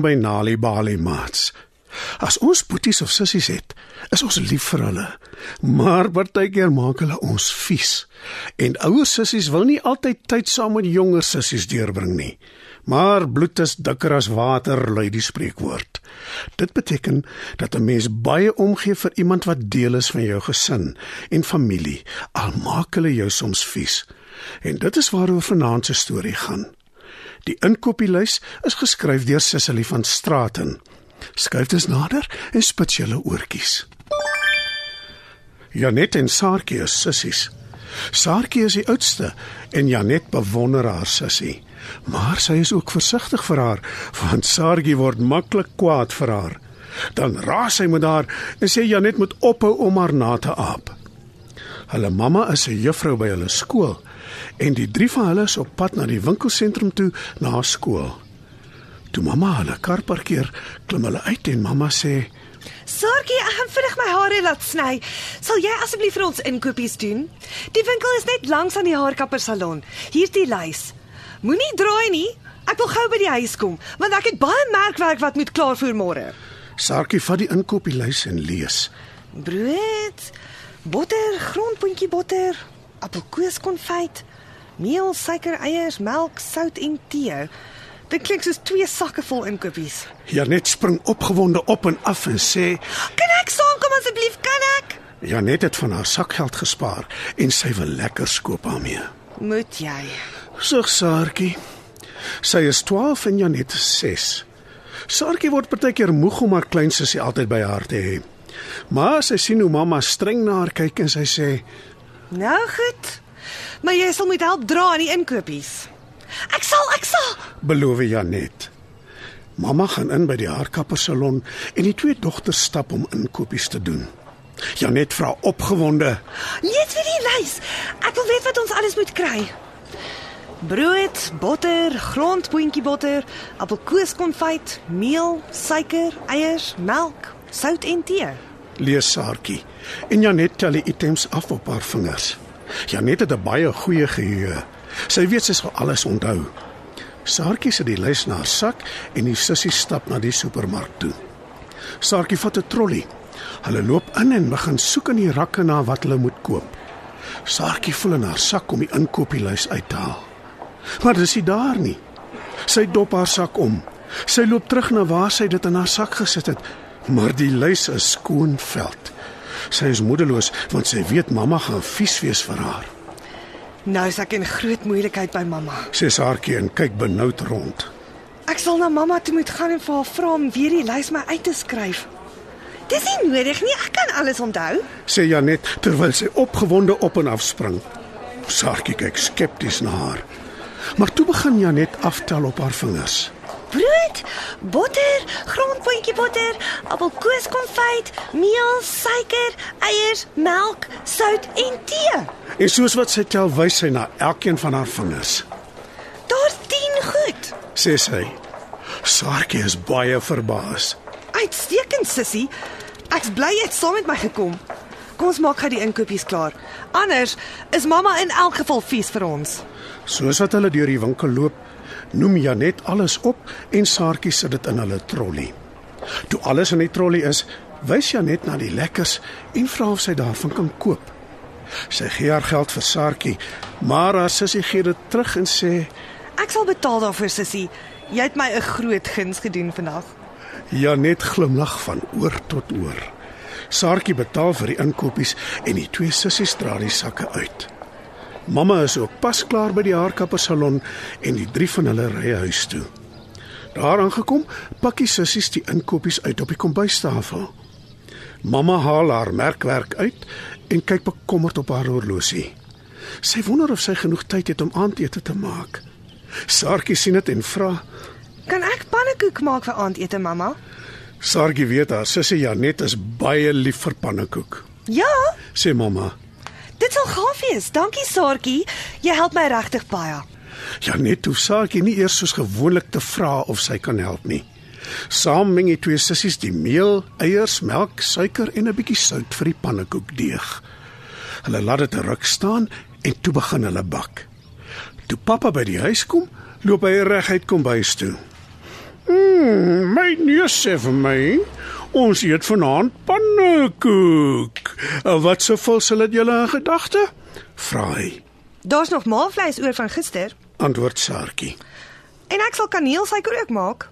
Welkom by Nali Bali Mats. As ons boeties of sissies het, is ons lief vir hulle. Maar partykeer maak hulle ons vies. En ouer sissies wil nie altyd tyd saam met jonger sissies deurbring nie. Maar bloed is dikker as water, lui die spreekwoord. Dit beteken dat 'n mens baie omgee vir iemand wat deel is van jou gesin en familie, al maak hulle jou soms vies. En dit is waaroor vanaand se storie gaan. Die inkopieslys is geskryf deur Sissily van Straaten. Skuif dus nader en spits julle oortjies. Janet en Saartjie is sissies. Saartjie is die oudste en Janet bewonder haar sussie. Maar sy is ook versigtig vir haar, want Saartjie word maklik kwaad vir haar. Dan raas sy met haar en sê Janet moet ophou om haar na te aap. Hulle mamma is 'n juffrou by hulle skool en die drie van hulle is op pad na die winkelsentrum toe na skool. Toe mamma hulle kar parkeer, klim hulle uit en mamma sê: Saartjie, ek gaan vinnig my hare laat sny. Sal jy asseblief vir ons inkopies doen? Die winkel is net langs aan die haarkapper salon. Hier's die lys. Moenie draai nie. Ek wil gou by die huis kom, want ek het baie merkwerk wat moet klaar vir môre. Saartjie vat die inkopieslys en lees. Brood, botter, grondpoentjie botter, appelkoeskonfyt, meel, suiker, eiers, melk, sout en tee. Dit klink soos twee sakke vol inkopies. Janet spring opgewonde op en af en sê: Kan ek saamkom asseblief? Kan ek? Janet het van haar sakgeld gespaar en sy wil lekker skoop daarmee. Moet jy? Sug Saartjie. Sy is 12 en Janet is 6. Saartjie word partykeer moeg om haar klein sussie altyd by haar te hê. Maar sy sien hoe mamma streng na haar kyk en sy sê: Nou goed. Maar jy sal moet help dra aan die inkopies. Ek sal, ek sal. "Beloof Janet." Mamma gaan in by die haarkapper salon en die twee dogters stap om inkopies te doen. Janet vra opgewonde: Lees vir die lys. Ek wil weet wat ons alles moet kry. Brood, botter, grondpoentjie botter, appelkoeskonfyt, meel, suiker, eiers, melk, sout en tee. lees Saartjie. En Janet tel die items af op haar vingers. Janet het 'n baie goeie geheue. Sy weet sy sal alles onthou. Saartjie sit die lys na haar sak en die sussie stap na die supermark toe. Saartjie vat 'n trolly. Hulle loop in en begin soek in die rakke na wat hulle moet koop. Saartjie voel in haar sak om die inkopieslys uit te haal. Maar dis nie daar nie. Sy dop haar sak om. Sy loop terug na waar sy dit in haar sak gesit het, maar die lys is skoon veld. Sy is moedeloos want sy weet mamma gaan vies wees vir haar. Nou is ek in groot moeilikheid by mamma. Sê Saartjie en kyk benoud rond. Ek sal na mamma toe moet gaan en vir haar vra om weer die lys my uit te skryf. Dis nie nodig nie, ek kan alles onthou. Sê Janet terwyl sy opgewonde op en af spring. Saartjie kyk skepties na haar. Maar toe begin Janet aftel op haar vingers. Brood, botter, grondpoentjie botter, appelkoeskonfyt, meel, suiker, eiers, melk, sout en tee. En soos wat sy tel, wys sy na elkeen van haar vingers. Daar's 10 goed. Sê sy. Saartjie is baie verbaas. Uitstekend, sussie. Ek's bly jy het saam met my gekom. Kom ons maak gou die inkopies klaar. Anders is mamma in elk geval vies vir ons. Soos wat hulle deur die winkel loop, noem Janet alles op en Saartjie sit dit in hulle trolly. Toe alles in die trolly is, wys Janet na die lekkers en vra of sy daarvan kan koop. Sy gee haar geld vir Saartjie, maar haar sussie gee dit terug en sê: Ek sal betaal daarvoor, sussie. Jy het my 'n groot guns gedoen vandag. Janet glimlag van oor tot oor. Saartjie betaal vir die inkopies en die twee sissies dra die sakke uit. Mamma is ook pas klaar by die haarkapper salon en die drie van hulle ry huis toe. Daar aangekom, pak die sissies die inkopies uit op die kombuistafel. Mamma haal haar merkwerk uit en kyk bekommerd op haar horlosie. Sy wonder of sy genoeg tyd het om aandete te maak. Saartjie sien dit en vra: Kan ek pannekoek maak vir aandete, mamma? Saartjie weet haar sussie Janet is baie lief vir pannekoek. Ja, Sê mamma, dit sal gaaf wees. Dankie, Saartjie. Jy help my regtig baie. Janet hoef Saartjie nie eers soos gewoonlik te vra of sy kan help nie. Saam meng die twee sissies die meel, eiers, melk, suiker en 'n bietjie sout vir die pannekoekdeeg. Hulle laat dit ruk staan en toe begin hulle bak. Toe pappa by die huis kom, loop hy reguit kombuis toe. Hmm, my neus sê vir my ons eet vanaand pannekoek. En Wat se vul sal dit julle in gedagte? Vra hy. Daar's nog maalvleis oor van gister Antwoord Saartjie. en ek sal kaneelsuiker ook maak.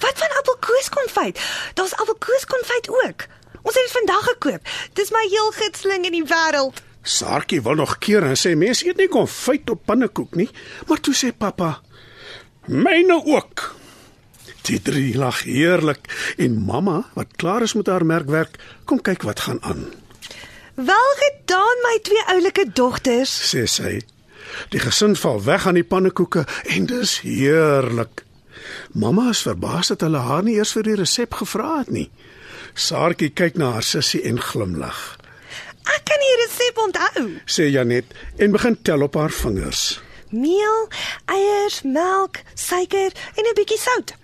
Wat van appelkoeskonfyt? Daar's appelkoeskonfyt ook. Ons het dit vandag gekoop. Dis my heel gunsteling in die wêreld. Saartjie wil nog keer en sê mense eet nie konfyt op pannekoek nie, maar toe sê pappa: "Myne ook." Die drie lag heerlik en mamma, wat klaar is met haar merkwerk, kom kyk wat gaan aan. Wel gedaan my twee oulike dogters. sê sy. Die gesin val weg aan die pannekoeke en dis heerlik. Mamma is verbaas dat hulle haar nie eers vir die resep gevra het nie. Saartjie kyk na haar sussie en glimlag. Ek kan die resep onthou. Sê Janet en begin tel op haar vingers. Meel, eiers, melk, suiker en 'n bietjie sout.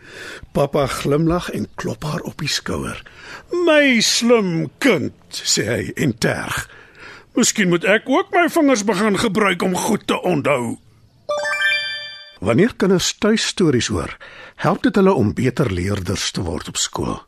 Pappa glimlag en klop haar op die skouer. "My slim kind," sê hy en terg. "Miskien moet ek ook my vingers begin gebruik om goed te onthou." Wanneer kinders tuistories hoor, help dit hulle om beter leerders te word op skool.